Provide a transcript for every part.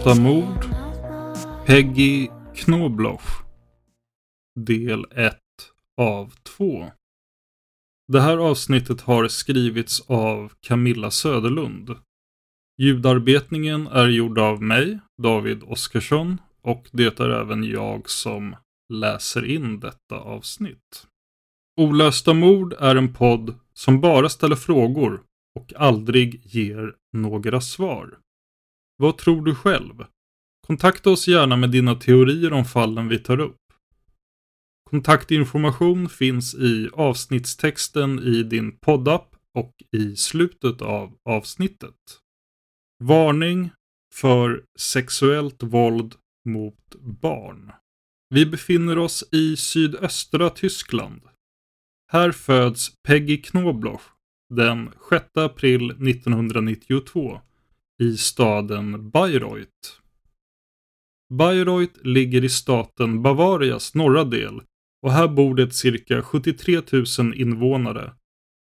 Olösta mord Peggy Knobloch Del 1 av 2 Det här avsnittet har skrivits av Camilla Söderlund. Ljudarbetningen är gjord av mig, David Oskarsson, och det är även jag som läser in detta avsnitt. Olösta mord är en podd som bara ställer frågor och aldrig ger några svar. Vad tror du själv? Kontakta oss gärna med dina teorier om fallen vi tar upp. Kontaktinformation finns i avsnittstexten i din poddapp och i slutet av avsnittet. Varning för sexuellt våld mot barn. Vi befinner oss i sydöstra Tyskland. Här föds Peggy Knobloch den 6 april 1992 i staden Bayreuth. Bayreuth ligger i staten Bavarias norra del och här bor det cirka 73 000 invånare.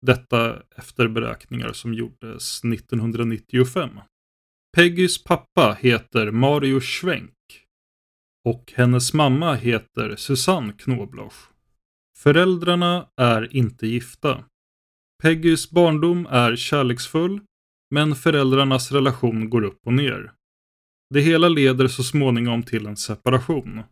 Detta efter beräkningar som gjordes 1995. Peggys pappa heter Mario Schwenk och hennes mamma heter Susanne Knobloch. Föräldrarna är inte gifta. Peggys barndom är kärleksfull men föräldrarnas relation går upp och ner. Det hela leder så småningom till en separation.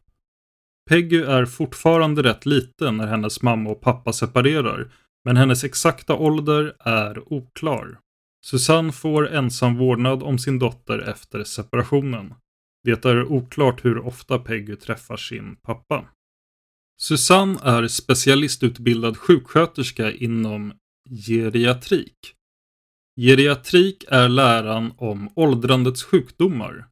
Peggy är fortfarande rätt liten när hennes mamma och pappa separerar, men hennes exakta ålder är oklar. Susanne får ensam vårdnad om sin dotter efter separationen. Det är oklart hur ofta Peggy träffar sin pappa. Susanne är specialistutbildad sjuksköterska inom geriatrik. Geriatrik är läran om åldrandets sjukdomar.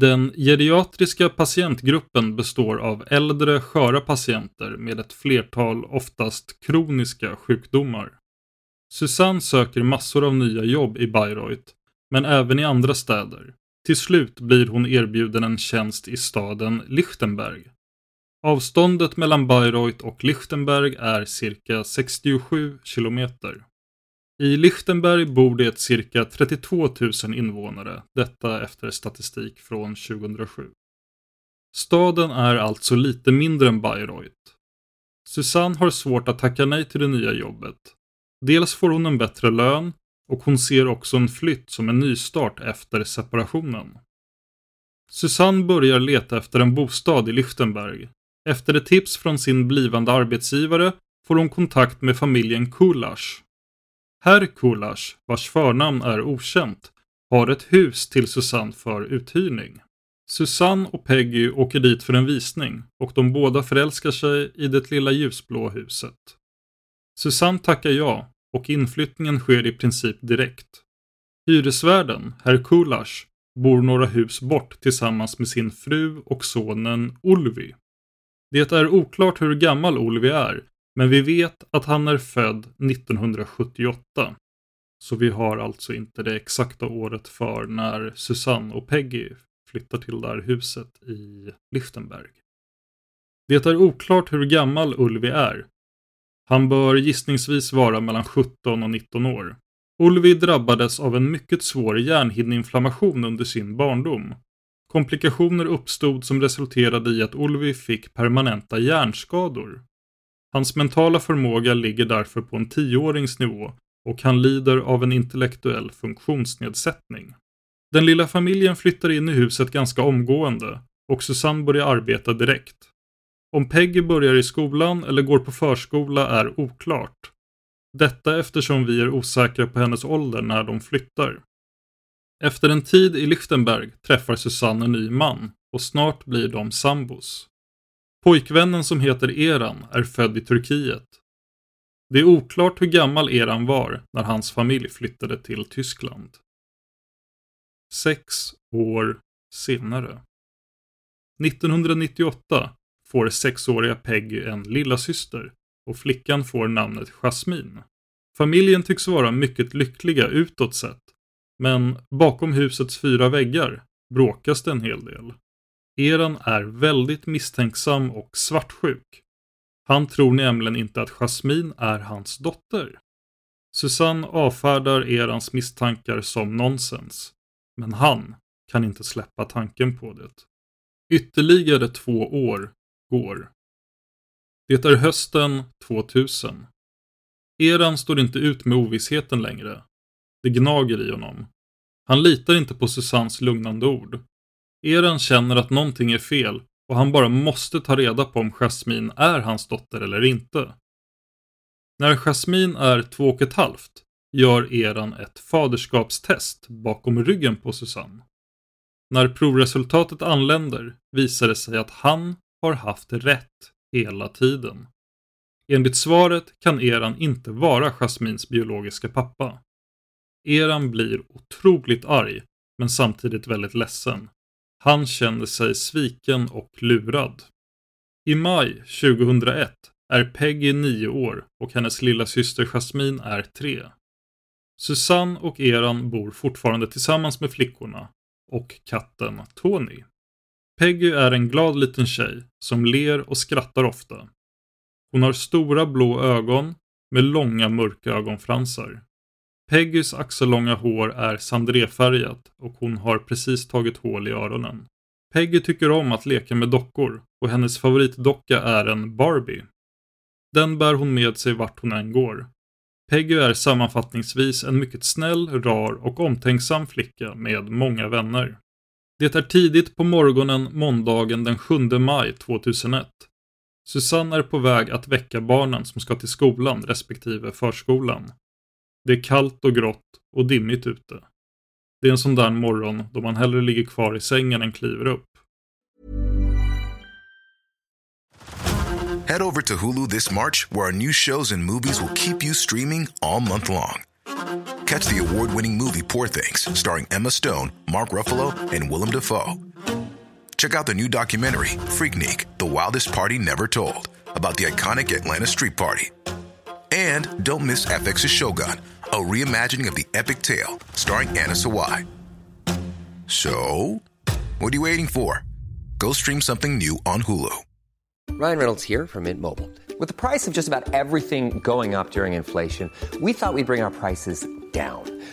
Den geriatriska patientgruppen består av äldre sköra patienter med ett flertal oftast kroniska sjukdomar. Susanne söker massor av nya jobb i Bayreuth, men även i andra städer. Till slut blir hon erbjuden en tjänst i staden Lichtenberg. Avståndet mellan Bayreuth och Lichtenberg är cirka 67 kilometer. I Lichtenberg bor det cirka 32 000 invånare, detta efter statistik från 2007. Staden är alltså lite mindre än Bayreuth. Susanne har svårt att tacka nej till det nya jobbet. Dels får hon en bättre lön och hon ser också en flytt som en nystart efter separationen. Susanne börjar leta efter en bostad i Lichtenberg. Efter ett tips från sin blivande arbetsgivare får hon kontakt med familjen Kulasch. Herr Kulasch, vars förnamn är okänt, har ett hus till Susanne för uthyrning. Susanne och Peggy åker dit för en visning och de båda förälskar sig i det lilla ljusblå huset. Susanne tackar ja och inflyttningen sker i princip direkt. Hyresvärden, herr Kulasch, bor några hus bort tillsammans med sin fru och sonen Ulvi. Det är oklart hur gammal Ulvi är, men vi vet att han är född 1978. Så vi har alltså inte det exakta året för när Susanne och Peggy flyttar till det här huset i Lichtenberg. Det är oklart hur gammal Ulvi är, han bör gissningsvis vara mellan 17 och 19 år. Ulvi drabbades av en mycket svår hjärnhinneinflammation under sin barndom. Komplikationer uppstod som resulterade i att Ulvi fick permanenta hjärnskador. Hans mentala förmåga ligger därför på en tioårings nivå och han lider av en intellektuell funktionsnedsättning. Den lilla familjen flyttar in i huset ganska omgående och Susanne börjar arbeta direkt. Om Peggy börjar i skolan eller går på förskola är oklart. Detta eftersom vi är osäkra på hennes ålder när de flyttar. Efter en tid i Lichtenberg träffar Susanne en ny man och snart blir de sambos. Pojkvännen som heter Eran är född i Turkiet. Det är oklart hur gammal Eran var när hans familj flyttade till Tyskland. Sex år senare. 1998 får sexåriga Peggy en lillasyster och flickan får namnet Jasmine. Familjen tycks vara mycket lyckliga utåt sett, men bakom husets fyra väggar bråkas det en hel del. Eran är väldigt misstänksam och svartsjuk. Han tror nämligen inte att Jasmine är hans dotter. Susanne avfärdar Erans misstankar som nonsens, men han kan inte släppa tanken på det. Ytterligare två år går. Det är hösten 2000. Eran står inte ut med ovissheten längre. Det gnager i honom. Han litar inte på Susannes lugnande ord. Eran känner att någonting är fel och han bara måste ta reda på om Jasmine är hans dotter eller inte. När Jasmine är två och ett halvt gör Eran ett faderskapstest bakom ryggen på Susanne. När provresultatet anländer visar det sig att han har haft rätt hela tiden. Enligt svaret kan Eran inte vara Jasmins biologiska pappa. Eran blir otroligt arg, men samtidigt väldigt ledsen. Han känner sig sviken och lurad. I maj 2001 är Peggy nio år och hennes lilla syster Jasmine är tre. Susanne och Eran bor fortfarande tillsammans med flickorna och katten Tony. Peggy är en glad liten tjej som ler och skrattar ofta. Hon har stora blå ögon med långa mörka ögonfransar. Peggys axellånga hår är sandrefärgat och hon har precis tagit hål i öronen. Peggy tycker om att leka med dockor och hennes favoritdocka är en Barbie. Den bär hon med sig vart hon än går. Peggy är sammanfattningsvis en mycket snäll, rar och omtänksam flicka med många vänner. Det är tidigt på morgonen måndagen den 7 maj 2001. Susanne är på väg att väcka barnen som ska till skolan respektive förskolan. Det är kallt och grått och dimmigt ute. Det är en sån där morgon då man hellre ligger kvar i sängen än kliver upp. Head over to Hulu this March, where our new shows and movies will keep you streaming all month long. Catch the award winning movie Poor Things, starring Emma Stone, Mark Ruffalo, and Willem Dafoe. Check out the new documentary, Freaknik The Wildest Party Never Told, about the iconic Atlanta Street Party. And don't miss FX's Shogun, a reimagining of the epic tale, starring Anna Sawai. So, what are you waiting for? Go stream something new on Hulu. Ryan Reynolds here from Mint Mobile. With the price of just about everything going up during inflation, we thought we'd bring our prices down.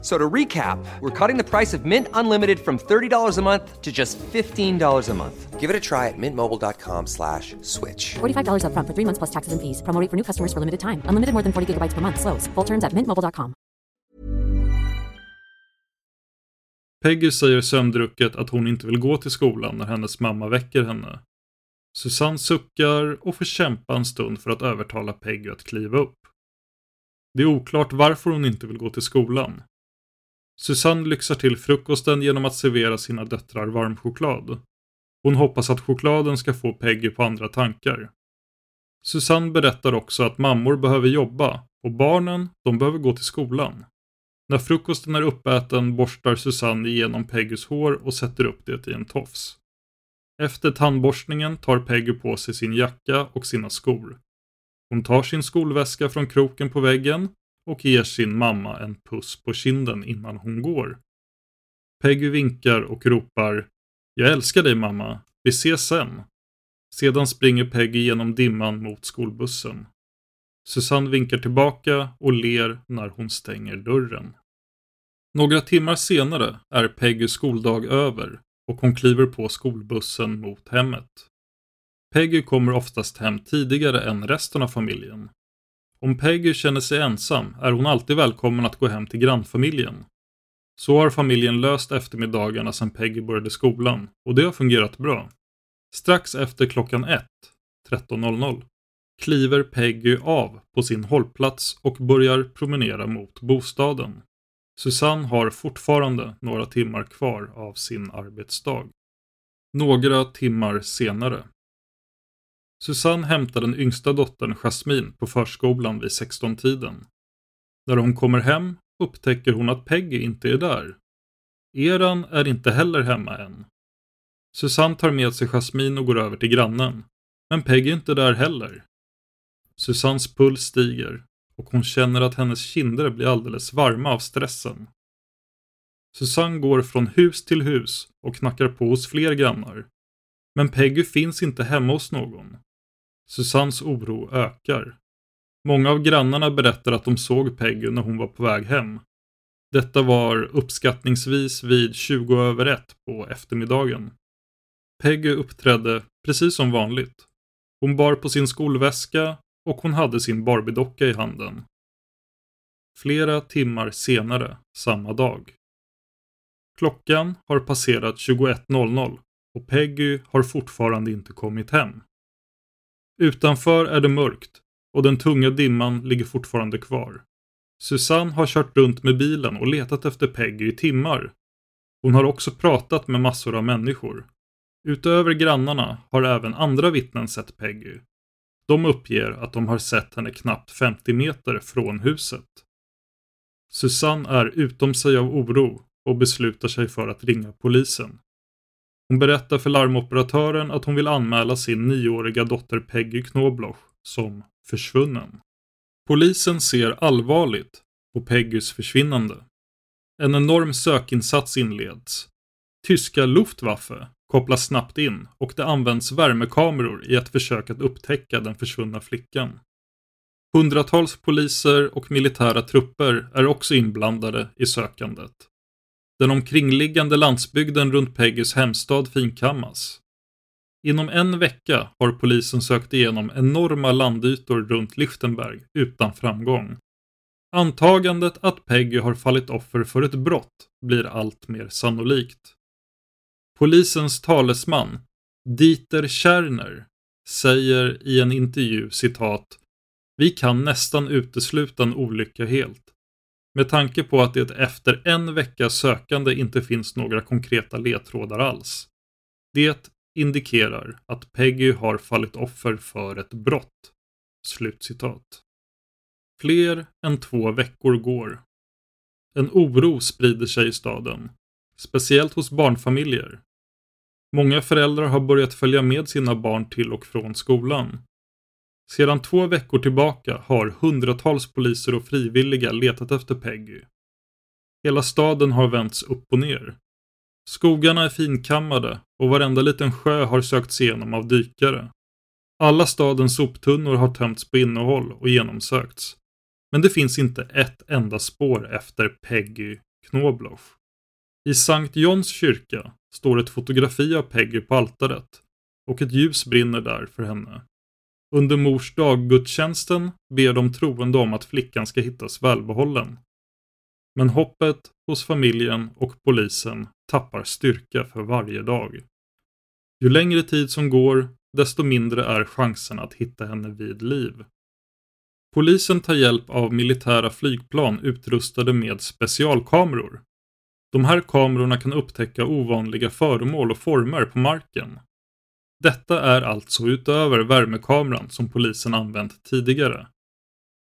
So to recap, we're cutting the price of Mint Unlimited from $30 a month to just $15 a month. Give it a try at mintmobile.com slash switch. $45 upfront for three months plus taxes and fees. Promo rate for new customers for limited time. Unlimited more than 40 gigabytes per month. Slows. Full terms at mintmobile.com. Peggy säger sömndrucket att hon inte vill gå till skolan när hennes mamma väcker henne. Susanne suckar och får kämpa en stund för att övertala Peggy att kliva upp. Det är oklart varför hon inte vill gå till skolan. Susanne lyxar till frukosten genom att servera sina döttrar varm choklad. Hon hoppas att chokladen ska få Peggy på andra tankar. Susanne berättar också att mammor behöver jobba och barnen, de behöver gå till skolan. När frukosten är uppäten borstar Susanne igenom Peggys hår och sätter upp det i en tofs. Efter tandborstningen tar Peggy på sig sin jacka och sina skor. Hon tar sin skolväska från kroken på väggen och ger sin mamma en puss på kinden innan hon går. Peggy vinkar och ropar Jag älskar dig mamma, vi ses sen. Sedan springer Peggy genom dimman mot skolbussen. Susanne vinkar tillbaka och ler när hon stänger dörren. Några timmar senare är Peggys skoldag över och hon kliver på skolbussen mot hemmet. Peggy kommer oftast hem tidigare än resten av familjen. Om Peggy känner sig ensam är hon alltid välkommen att gå hem till grannfamiljen. Så har familjen löst eftermiddagarna sedan Peggy började skolan och det har fungerat bra. Strax efter klockan ett, 13.00, kliver Peggy av på sin hållplats och börjar promenera mot bostaden. Susanne har fortfarande några timmar kvar av sin arbetsdag. Några timmar senare. Susanne hämtar den yngsta dottern Jasmine på förskolan vid 16-tiden. När hon kommer hem upptäcker hon att Peggy inte är där. Eran är inte heller hemma än. Susanne tar med sig Jasmine och går över till grannen. Men Peggy är inte där heller. Susannes puls stiger och hon känner att hennes kinder blir alldeles varma av stressen. Susanne går från hus till hus och knackar på hos fler grannar. Men Peggy finns inte hemma hos någon. Susannes oro ökar. Många av grannarna berättar att de såg Peggy när hon var på väg hem. Detta var uppskattningsvis vid 20 över ett på eftermiddagen. Peggy uppträdde precis som vanligt. Hon bar på sin skolväska och hon hade sin barbiedocka i handen. Flera timmar senare, samma dag. Klockan har passerat 21.00 och Peggy har fortfarande inte kommit hem. Utanför är det mörkt och den tunga dimman ligger fortfarande kvar. Susanne har kört runt med bilen och letat efter Peggy i timmar. Hon har också pratat med massor av människor. Utöver grannarna har även andra vittnen sett Peggy. De uppger att de har sett henne knappt 50 meter från huset. Susanne är utom sig av oro och beslutar sig för att ringa polisen. Hon berättar för larmoperatören att hon vill anmäla sin nioåriga dotter Peggy Knobloch som försvunnen. Polisen ser allvarligt på Peggys försvinnande. En enorm sökinsats inleds. Tyska Luftwaffe kopplas snabbt in och det används värmekameror i ett försök att upptäcka den försvunna flickan. Hundratals poliser och militära trupper är också inblandade i sökandet. Den omkringliggande landsbygden runt Peggys hemstad finkammas. Inom en vecka har polisen sökt igenom enorma landytor runt Lichtenberg utan framgång. Antagandet att Peggy har fallit offer för ett brott blir allt mer sannolikt. Polisens talesman, Dieter Kärner, säger i en intervju citat Vi kan nästan utesluta en olycka helt. Med tanke på att det efter en veckas sökande inte finns några konkreta ledtrådar alls. Det indikerar att Peggy har fallit offer för ett brott. Slutcitat. Fler än två veckor går. En oro sprider sig i staden. Speciellt hos barnfamiljer. Många föräldrar har börjat följa med sina barn till och från skolan. Sedan två veckor tillbaka har hundratals poliser och frivilliga letat efter Peggy. Hela staden har vänts upp och ner. Skogarna är finkammade och varenda liten sjö har sökts igenom av dykare. Alla stadens soptunnor har tömts på innehåll och genomsökts. Men det finns inte ett enda spår efter Peggy Knobloch. I Sankt Johns kyrka står ett fotografi av Peggy på altaret och ett ljus brinner där för henne. Under mors daggudstjänsten ber de troende om att flickan ska hittas välbehållen. Men hoppet hos familjen och polisen tappar styrka för varje dag. Ju längre tid som går, desto mindre är chansen att hitta henne vid liv. Polisen tar hjälp av militära flygplan utrustade med specialkameror. De här kamerorna kan upptäcka ovanliga föremål och former på marken. Detta är alltså utöver värmekameran som polisen använt tidigare.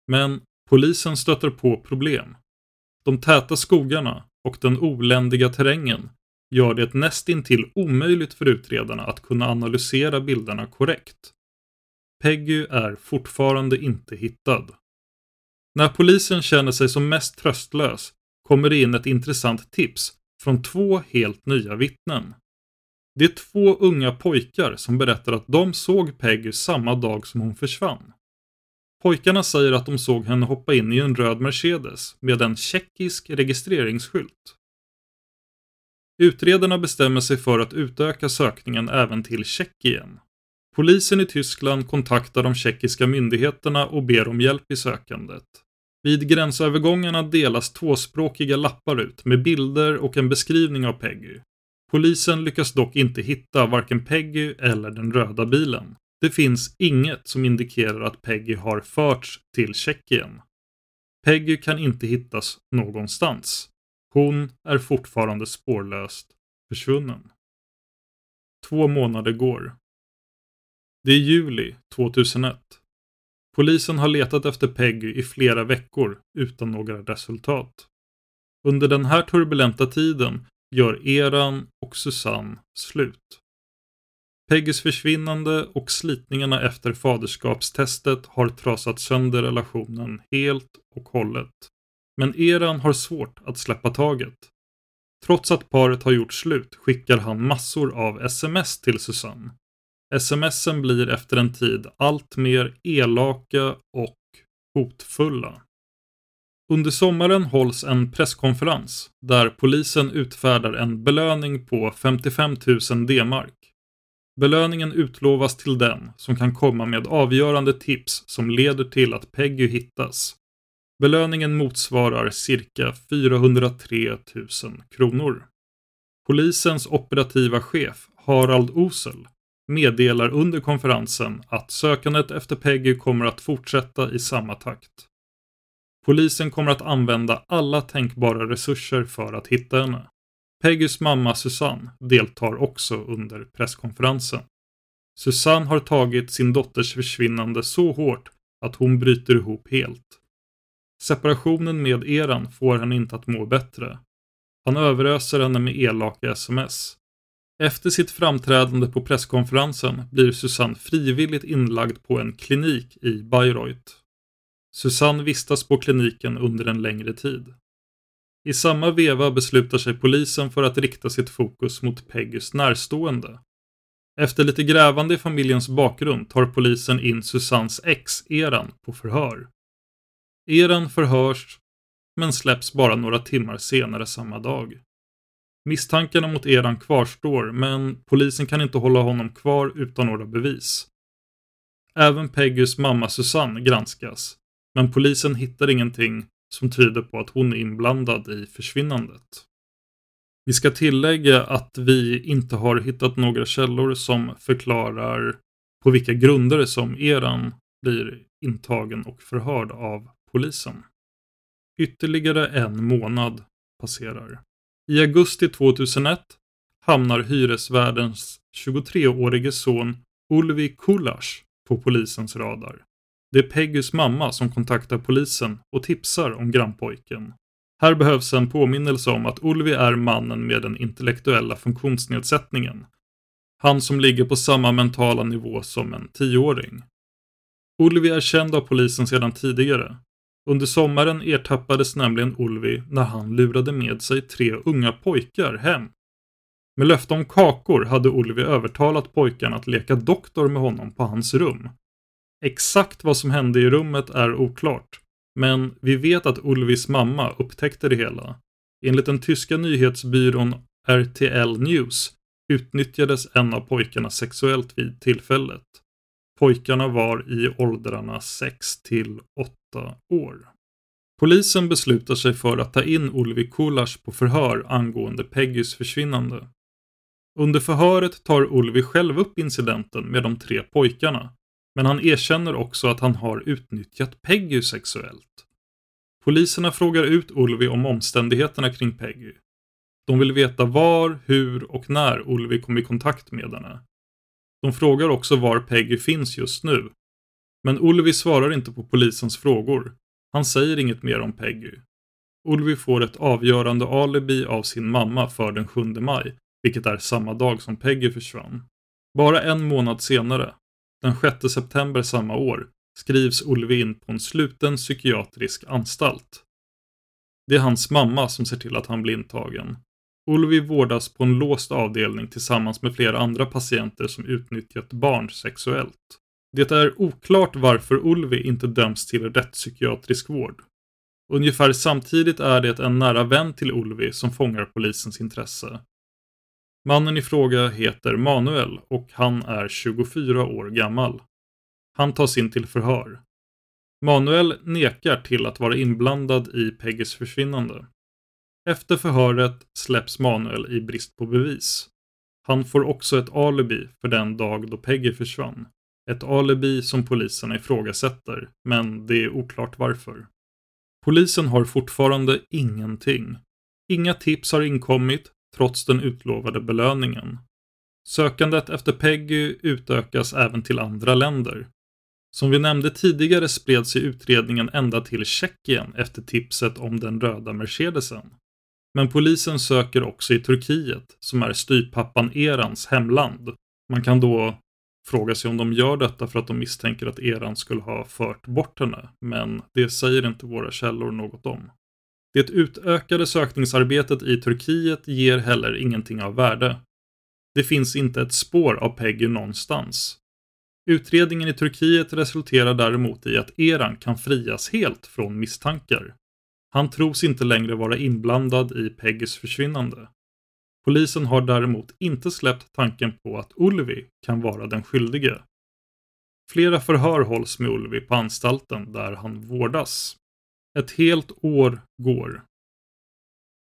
Men polisen stöter på problem. De täta skogarna och den oländiga terrängen gör det nästintill omöjligt för utredarna att kunna analysera bilderna korrekt. Peggy är fortfarande inte hittad. När polisen känner sig som mest tröstlös kommer det in ett intressant tips från två helt nya vittnen. Det är två unga pojkar som berättar att de såg Peggy samma dag som hon försvann. Pojkarna säger att de såg henne hoppa in i en röd Mercedes med en tjeckisk registreringsskylt. Utredarna bestämmer sig för att utöka sökningen även till Tjeckien. Polisen i Tyskland kontaktar de tjeckiska myndigheterna och ber om hjälp i sökandet. Vid gränsövergångarna delas tvåspråkiga lappar ut med bilder och en beskrivning av Peggy. Polisen lyckas dock inte hitta varken Peggy eller den röda bilen. Det finns inget som indikerar att Peggy har förts till Tjeckien. Peggy kan inte hittas någonstans. Hon är fortfarande spårlöst försvunnen. Två månader går. Det är juli 2001. Polisen har letat efter Peggy i flera veckor utan några resultat. Under den här turbulenta tiden gör Eran och Susanne slut. Peggys försvinnande och slitningarna efter faderskapstestet har trasat sönder relationen helt och hållet. Men Eran har svårt att släppa taget. Trots att paret har gjort slut skickar han massor av sms till Susanne. Smsen blir efter en tid allt mer elaka och hotfulla. Under sommaren hålls en presskonferens där polisen utfärdar en belöning på 55 000 D-mark. Belöningen utlovas till den som kan komma med avgörande tips som leder till att Peggy hittas. Belöningen motsvarar cirka 403 000 kronor. Polisens operativa chef Harald Osel meddelar under konferensen att sökandet efter Peggy kommer att fortsätta i samma takt. Polisen kommer att använda alla tänkbara resurser för att hitta henne. Peggys mamma Susanne deltar också under presskonferensen. Susanne har tagit sin dotters försvinnande så hårt att hon bryter ihop helt. Separationen med Eran får henne inte att må bättre. Han överöser henne med elaka sms. Efter sitt framträdande på presskonferensen blir Susanne frivilligt inlagd på en klinik i Bayreuth. Susanne vistas på kliniken under en längre tid. I samma veva beslutar sig polisen för att rikta sitt fokus mot Peggys närstående. Efter lite grävande i familjens bakgrund tar polisen in Susannes ex, Eran, på förhör. Eran förhörs men släpps bara några timmar senare samma dag. Misstankarna mot Eran kvarstår, men polisen kan inte hålla honom kvar utan några bevis. Även Peggys mamma Susanne granskas, men polisen hittar ingenting som tyder på att hon är inblandad i försvinnandet. Vi ska tillägga att vi inte har hittat några källor som förklarar på vilka grunder som Eran blir intagen och förhörd av polisen. Ytterligare en månad passerar. I augusti 2001 hamnar hyresvärdens 23-årige son Ulvi Kulas på polisens radar. Det är Peggys mamma som kontaktar polisen och tipsar om grannpojken. Här behövs en påminnelse om att Ulvi är mannen med den intellektuella funktionsnedsättningen. Han som ligger på samma mentala nivå som en tioåring. Ulvi är känd av polisen sedan tidigare. Under sommaren ertappades nämligen Ulvi när han lurade med sig tre unga pojkar hem. Med löfte om kakor hade Ulvi övertalat pojkarna att leka doktor med honom på hans rum. Exakt vad som hände i rummet är oklart, men vi vet att Ulvis mamma upptäckte det hela. Enligt den tyska nyhetsbyrån RTL News utnyttjades en av pojkarna sexuellt vid tillfället. Pojkarna var i åldrarna 6 till 8 år. Polisen beslutar sig för att ta in Ulvi Kulas på förhör angående Peggys försvinnande. Under förhöret tar Ulvi själv upp incidenten med de tre pojkarna, men han erkänner också att han har utnyttjat Peggy sexuellt. Poliserna frågar ut Ulvi om omständigheterna kring Peggy. De vill veta var, hur och när Ulvi kom i kontakt med henne. De frågar också var Peggy finns just nu. Men Ulvi svarar inte på polisens frågor. Han säger inget mer om Peggy. Ulvi får ett avgörande alibi av sin mamma för den 7 maj, vilket är samma dag som Peggy försvann. Bara en månad senare, den 6 september samma år, skrivs Olve in på en sluten psykiatrisk anstalt. Det är hans mamma som ser till att han blir intagen. Olvi vårdas på en låst avdelning tillsammans med flera andra patienter som utnyttjat barn sexuellt. Det är oklart varför Ulvi inte döms till rättspsykiatrisk vård. Ungefär samtidigt är det en nära vän till Ulvi som fångar polisens intresse. Mannen i fråga heter Manuel och han är 24 år gammal. Han tas in till förhör. Manuel nekar till att vara inblandad i Peggys försvinnande. Efter förhöret släpps Manuel i brist på bevis. Han får också ett alibi för den dag då Peggy försvann. Ett alibi som polisen ifrågasätter, men det är oklart varför. Polisen har fortfarande ingenting. Inga tips har inkommit trots den utlovade belöningen. Sökandet efter Peggy utökas även till andra länder. Som vi nämnde tidigare spred sig utredningen ända till Tjeckien efter tipset om den röda Mercedesen. Men polisen söker också i Turkiet, som är styvpappan Erans hemland. Man kan då fråga sig om de gör detta för att de misstänker att Eran skulle ha fört bort henne, men det säger inte våra källor något om. Det utökade sökningsarbetet i Turkiet ger heller ingenting av värde. Det finns inte ett spår av Peggy någonstans. Utredningen i Turkiet resulterar däremot i att Eran kan frias helt från misstankar. Han tros inte längre vara inblandad i Peggys försvinnande. Polisen har däremot inte släppt tanken på att Ulvi kan vara den skyldige. Flera förhör hålls med Ulvi på anstalten där han vårdas. Ett helt år går.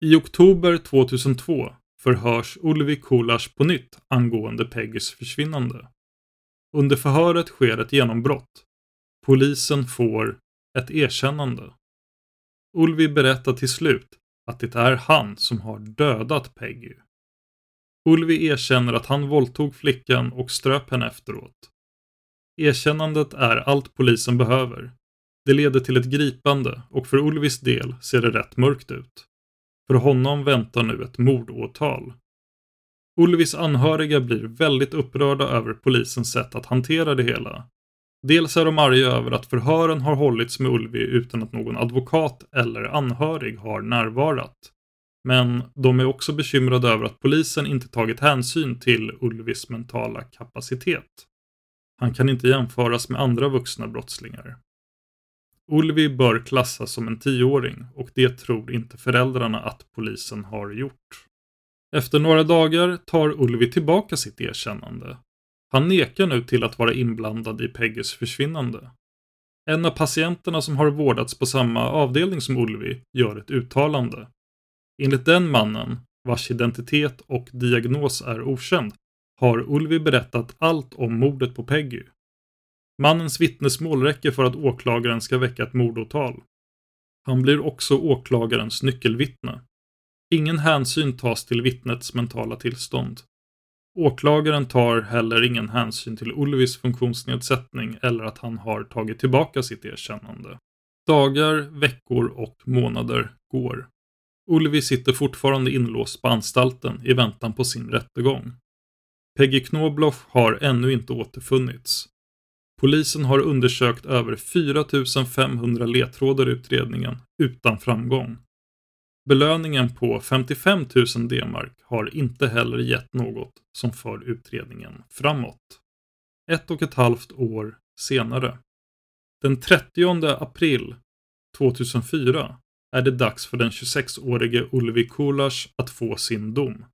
I oktober 2002 förhörs Ulvi Kulas på nytt angående Peggys försvinnande. Under förhöret sker ett genombrott. Polisen får ett erkännande. Ulvi berättar till slut att det är han som har dödat Peggy. Ulvi erkänner att han våldtog flickan och ströp henne efteråt. Erkännandet är allt polisen behöver. Det leder till ett gripande och för Ulvis del ser det rätt mörkt ut. För honom väntar nu ett mordåtal. Ulvis anhöriga blir väldigt upprörda över polisens sätt att hantera det hela. Dels är de arga över att förhören har hållits med Ulvi utan att någon advokat eller anhörig har närvarat. Men de är också bekymrade över att polisen inte tagit hänsyn till Ulvis mentala kapacitet. Han kan inte jämföras med andra vuxna brottslingar. Ulvi bör klassas som en tioåring och det tror inte föräldrarna att polisen har gjort. Efter några dagar tar Ulvi tillbaka sitt erkännande. Han nekar nu till att vara inblandad i Peggys försvinnande. En av patienterna som har vårdats på samma avdelning som Ulvi gör ett uttalande. Enligt den mannen, vars identitet och diagnos är okänd, har Ulvi berättat allt om mordet på Peggy. Mannens vittnesmål räcker för att åklagaren ska väcka ett mordåtal. Han blir också åklagarens nyckelvittne. Ingen hänsyn tas till vittnets mentala tillstånd. Åklagaren tar heller ingen hänsyn till Ulvis funktionsnedsättning eller att han har tagit tillbaka sitt erkännande. Dagar, veckor och månader går. Ulvi sitter fortfarande inlåst på anstalten i väntan på sin rättegång. Peggy Knobloch har ännu inte återfunnits. Polisen har undersökt över 4500 ledtrådar i utredningen utan framgång. Belöningen på 55 000 D-mark har inte heller gett något som för utredningen framåt. Ett och ett halvt år senare. Den 30 april 2004 är det dags för den 26-årige Ulvi Kulas att få sin dom.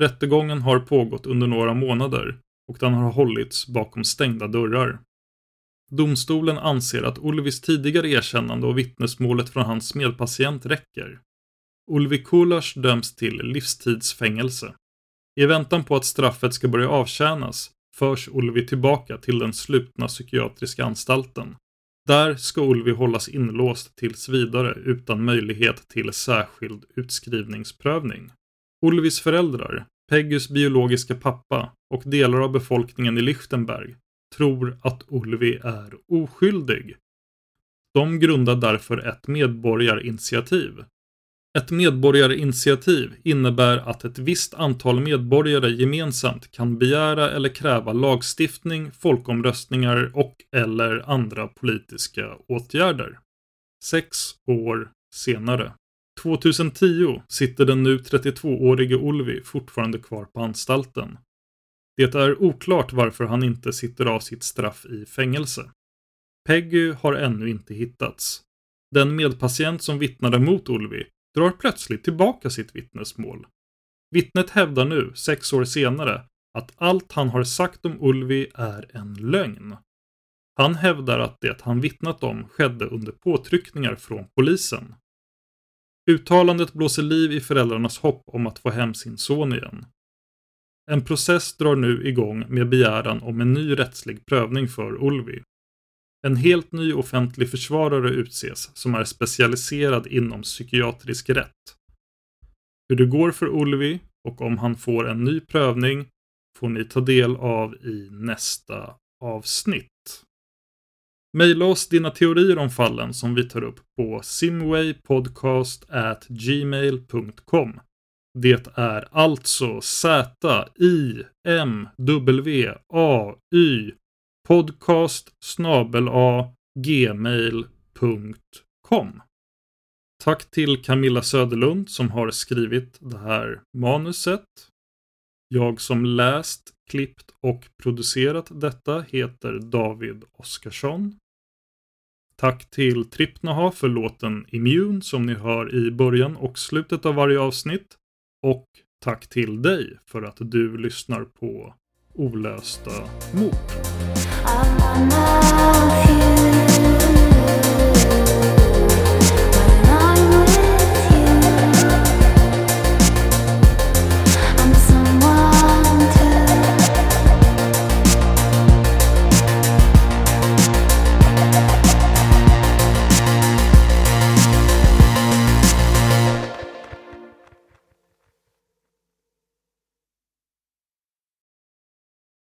Rättegången har pågått under några månader och den har hållits bakom stängda dörrar. Domstolen anser att Ulvis tidigare erkännande och vittnesmålet från hans medpatient räcker. Ulvi Kulas döms till livstidsfängelse. I väntan på att straffet ska börja avtjänas förs Ulvi tillbaka till den slutna psykiatriska anstalten. Där ska Ulvi hållas inlåst tills vidare utan möjlighet till särskild utskrivningsprövning. Ulvis föräldrar, Peggys biologiska pappa och delar av befolkningen i Lichtenberg tror att Ulvi är oskyldig. De grundar därför ett medborgarinitiativ. Ett medborgarinitiativ innebär att ett visst antal medborgare gemensamt kan begära eller kräva lagstiftning, folkomröstningar och eller andra politiska åtgärder. Sex år senare. 2010 sitter den nu 32-årige Ulvi fortfarande kvar på anstalten. Det är oklart varför han inte sitter av sitt straff i fängelse. Peggy har ännu inte hittats. Den medpatient som vittnade mot Ulvi drar plötsligt tillbaka sitt vittnesmål. Vittnet hävdar nu, sex år senare, att allt han har sagt om Ulvi är en lögn. Han hävdar att det han vittnat om skedde under påtryckningar från polisen. Uttalandet blåser liv i föräldrarnas hopp om att få hem sin son igen. En process drar nu igång med begäran om en ny rättslig prövning för Ulvi. En helt ny offentlig försvarare utses som är specialiserad inom psykiatrisk rätt. Hur det går för Ulvi och om han får en ny prövning får ni ta del av i nästa avsnitt. Maila oss dina teorier om fallen som vi tar upp på simwaypodcast@gmail.com. Det är alltså Z-I-M-W-A-Y podcast a gmail.com. Tack till Camilla Söderlund som har skrivit det här manuset. Jag som läst, klippt och producerat detta heter David Oskarsson. Tack till Trippnaha för låten Immune som ni hör i början och slutet av varje avsnitt. Och tack till dig för att du lyssnar på Olösta mord.